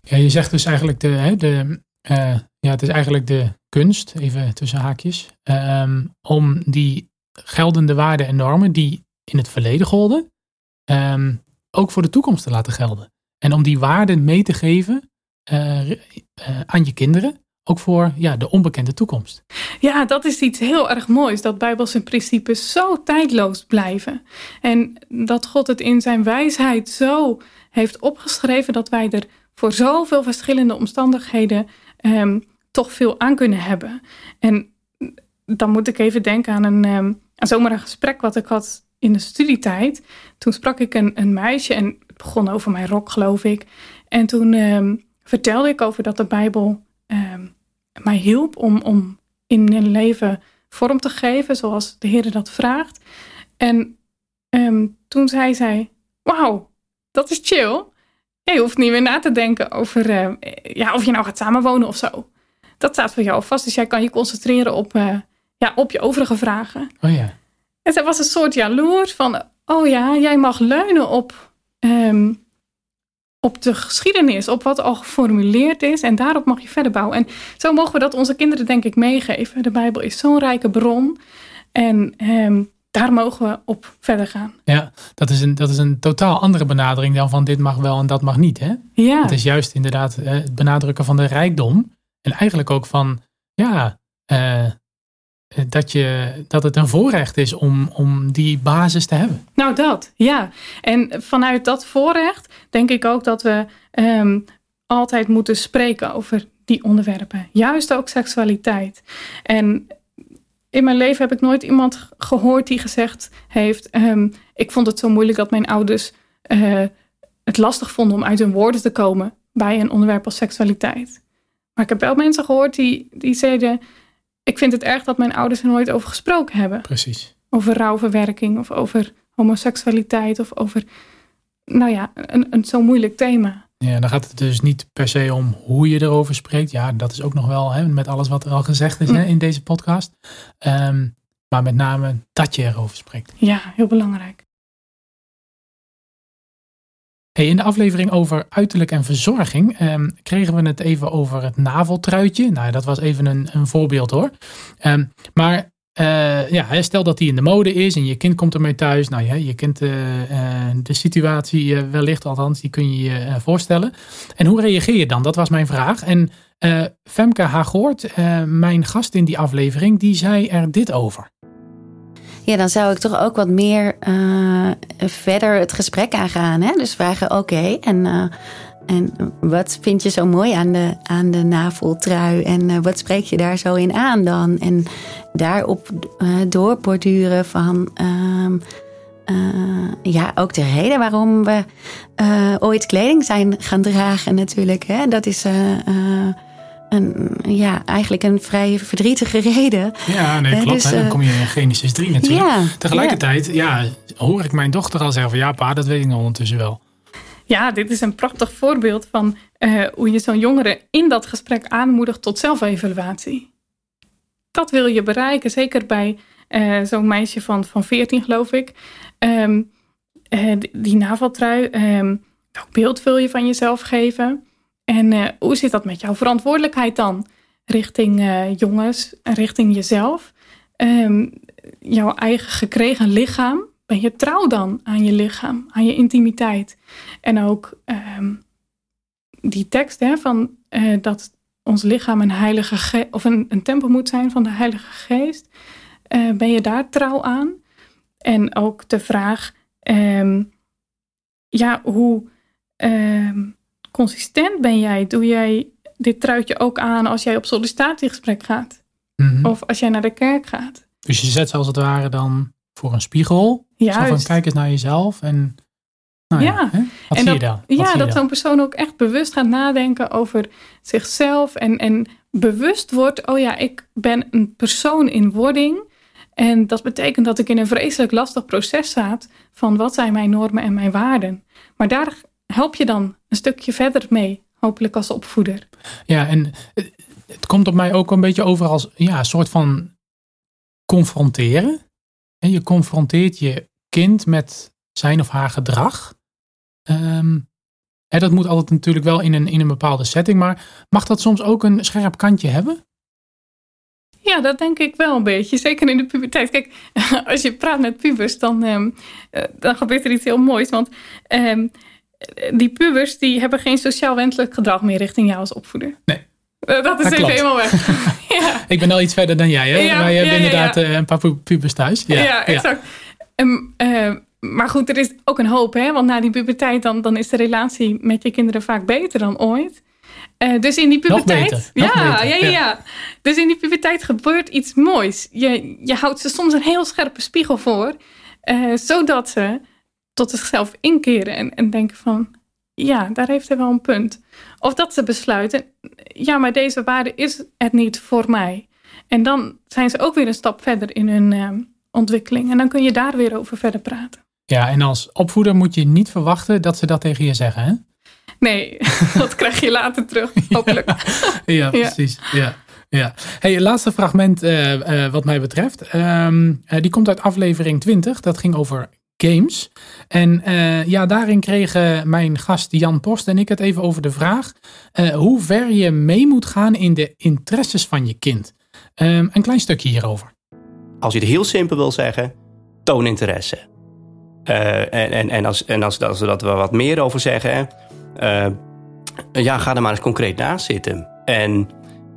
[SPEAKER 2] Ja, je zegt dus eigenlijk de, de uh, ja, het is eigenlijk de kunst, even tussen haakjes, um, om die geldende waarden en normen die in het verleden golden, um, ook voor de toekomst te laten gelden. En om die waarden mee te geven uh, aan je kinderen ook voor ja, de onbekende toekomst.
[SPEAKER 3] Ja, dat is iets heel erg moois. Dat Bijbelse principes zo tijdloos blijven. En dat God het in zijn wijsheid zo heeft opgeschreven dat wij er voor zoveel verschillende omstandigheden um, toch veel aan kunnen hebben. En dan moet ik even denken aan een, um, aan zomaar een gesprek wat ik had in de studietijd. Toen sprak ik een, een meisje en het begon over mijn rok, geloof ik. En toen um, vertelde ik over dat de Bijbel mij hielp om, om in mijn leven vorm te geven zoals de Heer dat vraagt. En um, toen zei zij, wauw, dat is chill. Je hoeft niet meer na te denken over uh, ja, of je nou gaat samenwonen of zo. Dat staat voor jou vast. Dus jij kan je concentreren op uh, ja, op je overige vragen.
[SPEAKER 2] Oh ja.
[SPEAKER 3] En zij was een soort jaloers van, oh ja, jij mag leunen op, ehm, op de geschiedenis, op wat al geformuleerd is. En daarop mag je verder bouwen. En zo mogen we dat onze kinderen denk ik meegeven. De Bijbel is zo'n rijke bron. En ehm, daar mogen we op verder gaan.
[SPEAKER 2] Ja, dat is, een, dat is een totaal andere benadering dan van dit mag wel en dat mag niet. Hè?
[SPEAKER 3] Ja,
[SPEAKER 2] Het is juist inderdaad eh, het benadrukken van de rijkdom. En eigenlijk ook van, ja, eh, dat, je, dat het een voorrecht is om, om die basis te hebben.
[SPEAKER 3] nou dat, ja. En vanuit dat voorrecht denk ik ook dat we ehm, altijd moeten spreken over die onderwerpen. Juist ook seksualiteit. En in mijn leven heb ik nooit iemand gehoord die gezegd heeft: ehm, Ik vond het zo moeilijk dat mijn ouders eh, het lastig vonden om uit hun woorden te komen bij een onderwerp als seksualiteit. Maar ik heb wel mensen gehoord die, die zeiden: Ik vind het erg dat mijn ouders er nooit over gesproken hebben.
[SPEAKER 2] Precies.
[SPEAKER 3] Over rouwverwerking of over homoseksualiteit of over, nou ja, een, een zo'n moeilijk thema.
[SPEAKER 2] Ja, dan gaat het dus niet per se om hoe je erover spreekt. Ja, dat is ook nog wel hè, met alles wat er al gezegd is hè, in deze podcast. Ehm, maar met name dat je erover spreekt.
[SPEAKER 3] Ja, heel belangrijk.
[SPEAKER 2] Hey, in de aflevering over uiterlijk en verzorging ehm, kregen we het even over het naveltruitje. Nou, dat was even een, een voorbeeld hoor. Ehm, maar eh, ja, stel dat die in de mode is en je kind komt ermee thuis. Nou je kent eh, eh, de situatie wellicht, althans, die kun je je voorstellen. En hoe reageer je dan? Dat was mijn vraag. En Femke Hagoort, mijn gast in die aflevering, die zei er dit over.
[SPEAKER 6] Ja, dan zou ik toch ook wat meer eh, verder het gesprek aangaan. Hè? Dus vragen, oké, en, eh, en wat vind je zo mooi aan de, aan de naveltrui? En eh, wat spreek je daar zo in aan dan? En daarop doorborduren van... ehm, eh, ja, ook de reden waarom we ooit kleding zijn gaan dragen natuurlijk. Hè? Dat is een, ja, eigenlijk een vrij verdrietige reden.
[SPEAKER 2] Ja, nee, klopt.
[SPEAKER 6] dus,
[SPEAKER 2] hè. Dan
[SPEAKER 6] eh,
[SPEAKER 2] kom je in Genesis 3 natuurlijk.
[SPEAKER 6] Ja,
[SPEAKER 2] Tegelijkertijd, ja. hoor ik mijn dochter al zeggen van ja, pa, dat weet ik nog ondertussen wel.
[SPEAKER 3] Ja, dit is een prachtig voorbeeld van eh, hoe je zo'n jongere in dat gesprek aanmoedigt tot zelfevaluatie. Dat wil je bereiken, zeker bij eh, zo'n meisje van, van 14, geloof ik. Ehm, eh, die, naveltrui, ehm, welk beeld wil je van jezelf geven? En eh, hoe zit dat met jouw verantwoordelijkheid dan? Richting eh, jongens en richting jezelf. Ehm, jouw eigen gekregen lichaam. Ben je trouw dan aan je lichaam, aan je intimiteit? En ook ehm, die tekst hè, van eh, dat ons lichaam een heilige ge- of een, een tempel moet zijn van de Heilige Geest. Ben je daar trouw aan? En ook de vraag, ehm, ja, hoe consistent ben jij? Doe jij dit truitje ook aan als jij op sollicitatiegesprek gaat?
[SPEAKER 2] Mhm.
[SPEAKER 3] Of als jij naar de kerk gaat?
[SPEAKER 2] Dus je zet ze als het ware dan voor een spiegel. Zo van kijk eens naar jezelf en nou ja,
[SPEAKER 3] Ja.
[SPEAKER 2] hè? wat
[SPEAKER 3] En
[SPEAKER 2] zie je
[SPEAKER 3] dat-
[SPEAKER 2] dan? Wat
[SPEAKER 3] Ja,
[SPEAKER 2] je
[SPEAKER 3] dat
[SPEAKER 2] dan?
[SPEAKER 3] zo'n persoon ook echt bewust gaat nadenken over zichzelf. En, en bewust wordt, oh ja, ik ben een persoon in wording. En dat betekent dat ik in een vreselijk lastig proces staat van wat zijn mijn normen en mijn waarden. Maar daar help je dan een stukje verder mee, hopelijk als opvoeder.
[SPEAKER 2] Ja, en het- het komt op mij ook een beetje over als ja, een soort van confronteren. En je confronteert je kind met zijn of haar gedrag. Hè, dat moet altijd natuurlijk wel in een, in een bepaalde setting, maar mag dat soms ook een scherp kantje hebben?
[SPEAKER 3] Ja, dat denk ik wel een beetje. Zeker in de puberteit. Kijk, als je praat met pubers, dan, ehm, eh, dan gebeurt er iets heel moois. Want ehm, die pubers die hebben geen sociaal wenselijk gedrag meer richting jou als opvoeder.
[SPEAKER 2] Nee.
[SPEAKER 3] Eh, dat is
[SPEAKER 2] Dat
[SPEAKER 3] even
[SPEAKER 2] klopt.
[SPEAKER 3] helemaal weg. ja,
[SPEAKER 2] Ik ben al iets verder dan jij, hè?
[SPEAKER 3] Ja,
[SPEAKER 2] maar je hebt
[SPEAKER 3] ja,
[SPEAKER 2] inderdaad eh, een paar pu- pubers thuis. Ja,
[SPEAKER 3] exact. Ehm, eh, maar goed, er is ook een hoop, hè? Want na die puberteit dan, dan is de relatie met je kinderen vaak beter dan ooit. Eh, dus in die
[SPEAKER 2] Nog
[SPEAKER 3] puberteit.
[SPEAKER 2] beter, nog
[SPEAKER 3] ja,
[SPEAKER 2] beter,
[SPEAKER 3] ja, ja,
[SPEAKER 2] ja.
[SPEAKER 3] ja. Dus in die puberteit gebeurt iets moois. Je, je houdt ze soms een heel scherpe spiegel voor, eh, zodat ze tot zichzelf inkeren en, en denken van, ja, daar heeft hij wel een punt. Of dat ze besluiten, ja, maar deze waarde is het niet voor mij. En dan zijn ze ook weer een stap verder in hun eh, ontwikkeling. En dan kun je daar weer over verder praten.
[SPEAKER 2] Ja, en als opvoeder moet je niet verwachten dat ze dat tegen je zeggen, hè?
[SPEAKER 3] Nee, dat krijg je later terug, hopelijk.
[SPEAKER 2] Ja, precies. Ja. Ja. Hey, laatste fragment uh, uh, wat mij betreft. Um, uh, die komt uit aflevering 20. Dat ging over games. En ja, daarin kregen mijn gast Jan Post en ik het even over de vraag hoe ver je mee moet gaan in de interesses van je kind. Um, een klein stukje hierover.
[SPEAKER 7] Als je het heel simpel wil zeggen, toon interesse. en, en, en, als, en als, als we dat wat meer over zeggen, ja, ga er maar eens concreet naast zitten. En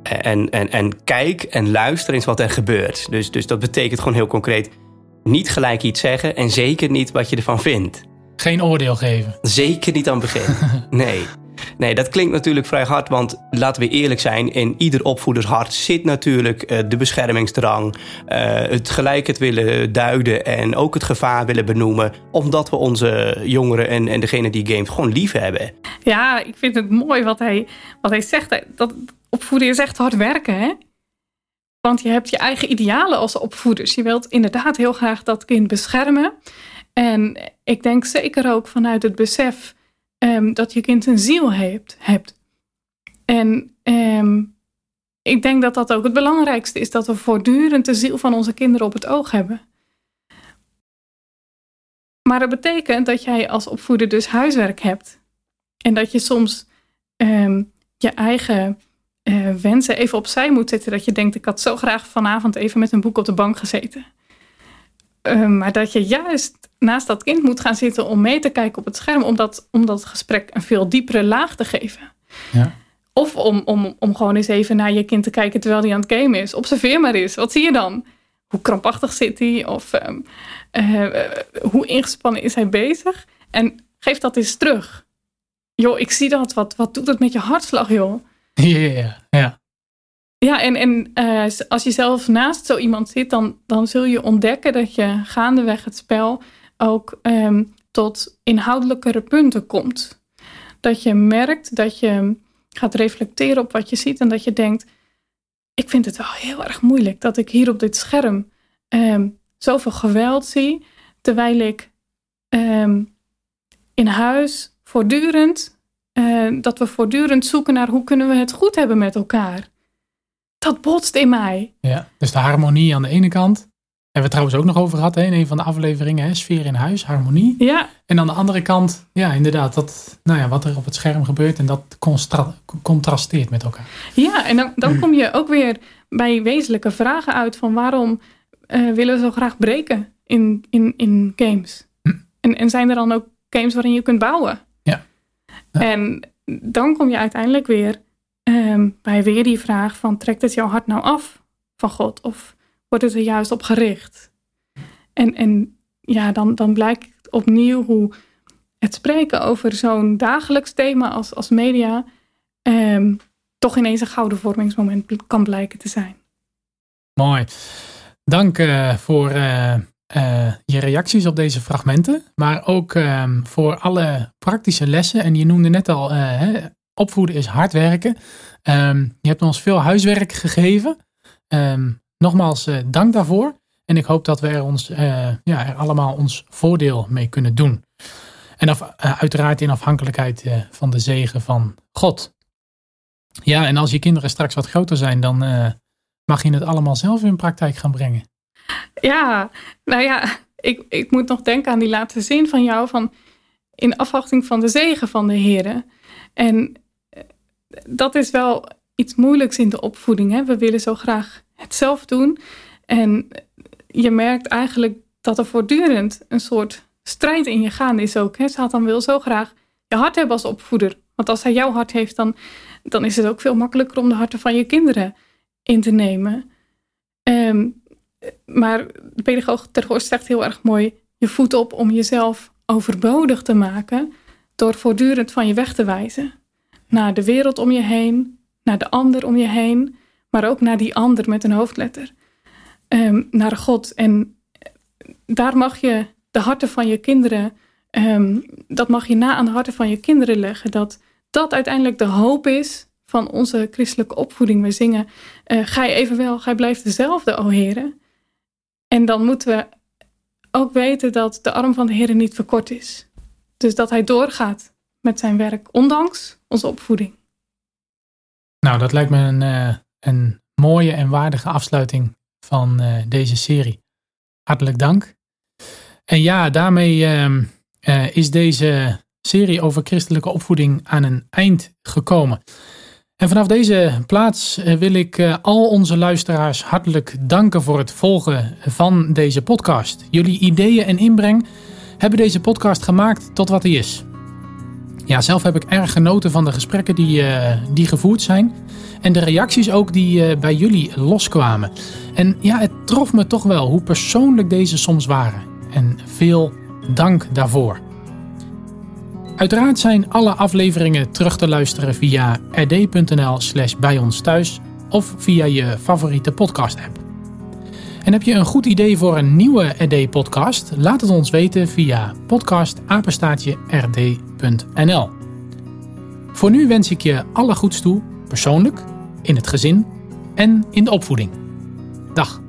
[SPEAKER 7] en, en, en kijk en luister eens wat er gebeurt. Dus, dus dat betekent gewoon heel concreet niet gelijk iets zeggen en zeker niet wat je ervan vindt.
[SPEAKER 2] Geen oordeel geven.
[SPEAKER 7] Zeker niet aan het begin. Nee. Nee, dat klinkt natuurlijk vrij hard, want laten we eerlijk zijn, in ieder opvoeders hart zit natuurlijk uh, de beschermingsdrang, uh, het gelijk het willen duiden en ook het gevaar willen benoemen, omdat we onze jongeren en, en degene die games gewoon lief hebben.
[SPEAKER 3] Ja, ik vind het mooi wat hij, wat hij zegt. Dat opvoeden is echt hard werken, hè? Want je hebt je eigen idealen als opvoeders. Je wilt inderdaad heel graag dat kind beschermen. En ik denk zeker ook vanuit het besef um, dat je kind een ziel heeft. hebt. En um, ik denk dat dat ook het belangrijkste is, dat we voortdurend de ziel van onze kinderen op het oog hebben. Maar dat betekent dat jij als opvoeder dus huiswerk hebt. En dat je soms um, je eigen uh, wensen even opzij moet zetten. Dat je denkt, ik had zo graag vanavond even met een boek op de bank gezeten. Uh, maar dat je juist naast dat kind moet gaan zitten om mee te kijken op het scherm. Om dat, om dat gesprek een veel diepere laag te geven. Ja. Of om, om, om gewoon eens even naar je kind te kijken terwijl hij aan het gamen is. Observeer maar eens. Wat zie je dan? Hoe krampachtig zit hij? Of um, uh, hoe ingespannen is hij bezig? En geef dat eens terug. Joh, ik zie dat. Wat, wat doet het met je hartslag, joh?
[SPEAKER 2] Ja, ja.
[SPEAKER 3] Ja, en, en uh, als je zelf naast zo iemand zit, dan, dan zul je ontdekken dat je gaandeweg het spel ook um, tot inhoudelijkere punten komt. Dat je merkt dat je gaat reflecteren op wat je ziet en dat je denkt: Ik vind het wel heel erg moeilijk dat ik hier op dit scherm um, zoveel geweld zie, terwijl ik um, in huis voortdurend uh, dat we voortdurend zoeken naar hoe kunnen we het goed hebben met elkaar. Dat botst in mij.
[SPEAKER 2] Ja, dus de harmonie aan de ene kant. Hebben we trouwens ook nog over gehad hè, in een van de afleveringen. Hè, sfeer in huis, harmonie.
[SPEAKER 3] Ja.
[SPEAKER 2] En aan de andere kant, ja, inderdaad, dat, nou ja, wat er op het scherm gebeurt. En dat contrasteert met elkaar.
[SPEAKER 3] Ja, en dan, dan kom je ook weer bij wezenlijke vragen uit. Van waarom uh, willen we zo graag breken in, in, in games? Hm. En, en zijn er dan ook games waarin je kunt bouwen? En dan kom je uiteindelijk weer um, bij weer die vraag van trekt het jouw hart nou af van God of wordt het er juist op gericht? En, en ja, dan, dan blijkt opnieuw hoe het spreken over zo'n dagelijks thema als, als media um, toch ineens een gouden vormingsmoment kan blijken te zijn.
[SPEAKER 2] Mooi. Dank uh, voor uh, uh, je reacties op deze fragmenten, maar ook um, voor alle praktische lessen. En je noemde net al, uh, hè, opvoeden is hard werken. Um, je hebt ons veel huiswerk gegeven. Um, nogmaals, uh, dank daarvoor. En ik hoop dat we er, ons, ja, er allemaal ons voordeel mee kunnen doen. En uiteraard in afhankelijkheid van de zegen van God. Ja, en als je kinderen straks wat groter zijn, dan mag je het allemaal zelf in praktijk gaan brengen.
[SPEAKER 3] Ja, nou ja, ik, ik moet nog denken aan die laatste zin van jou van in afwachting van de zegen van de Heer. En eh, dat is wel iets moeilijks in de opvoeding. Hè? We willen zo graag het zelf doen. En je merkt eigenlijk dat er voortdurend een soort strijd in je gaande is ook. Hè? Satan wil zo graag je hart hebben als opvoeder. Want als hij jouw hart heeft, dan, dan is het ook veel makkelijker om de harten van je kinderen in te nemen. Um, maar de pedagoog ter zegt heel erg mooi: je voet op om jezelf overbodig te maken door voortdurend van je weg te wijzen. Naar de wereld om je heen, naar de ander om je heen, maar ook naar die ander met een hoofdletter. Um, naar God. En daar mag je de harten van je kinderen, um, dat mag je na aan de harten van je kinderen leggen. Dat dat uiteindelijk de hoop is van onze christelijke opvoeding. We zingen, uh, ga je evenwel, gij blijft dezelfde, o heren. En dan moeten we ook weten dat de arm van de Heer niet verkort is. Dus dat hij doorgaat met zijn werk, ondanks onze opvoeding.
[SPEAKER 2] Nou, dat lijkt me een, uh, een mooie en waardige afsluiting van uh, deze serie. Hartelijk dank. En ja, daarmee uh, uh, is deze serie over christelijke opvoeding aan een eind gekomen. En vanaf deze plaats eh, wil ik eh, al onze luisteraars hartelijk danken voor het volgen van deze podcast. Jullie ideeën en inbreng hebben deze podcast gemaakt tot wat hij is. Ja, zelf heb ik erg genoten van de gesprekken die, uh, die gevoerd zijn. En de reacties ook die bij jullie loskwamen. En ja, het trof me toch wel hoe persoonlijk deze soms waren. En veel dank daarvoor. Uiteraard zijn alle afleveringen terug te luisteren via rd.nl slash bij ons thuis of via je favoriete podcast app. En heb je een goed idee voor een nieuwe RD-podcast? Laat het ons weten via podcastapenstaatje-rd.nl. Voor nu wens ik je alle goeds toe, persoonlijk, in het gezin en in de opvoeding. Dag.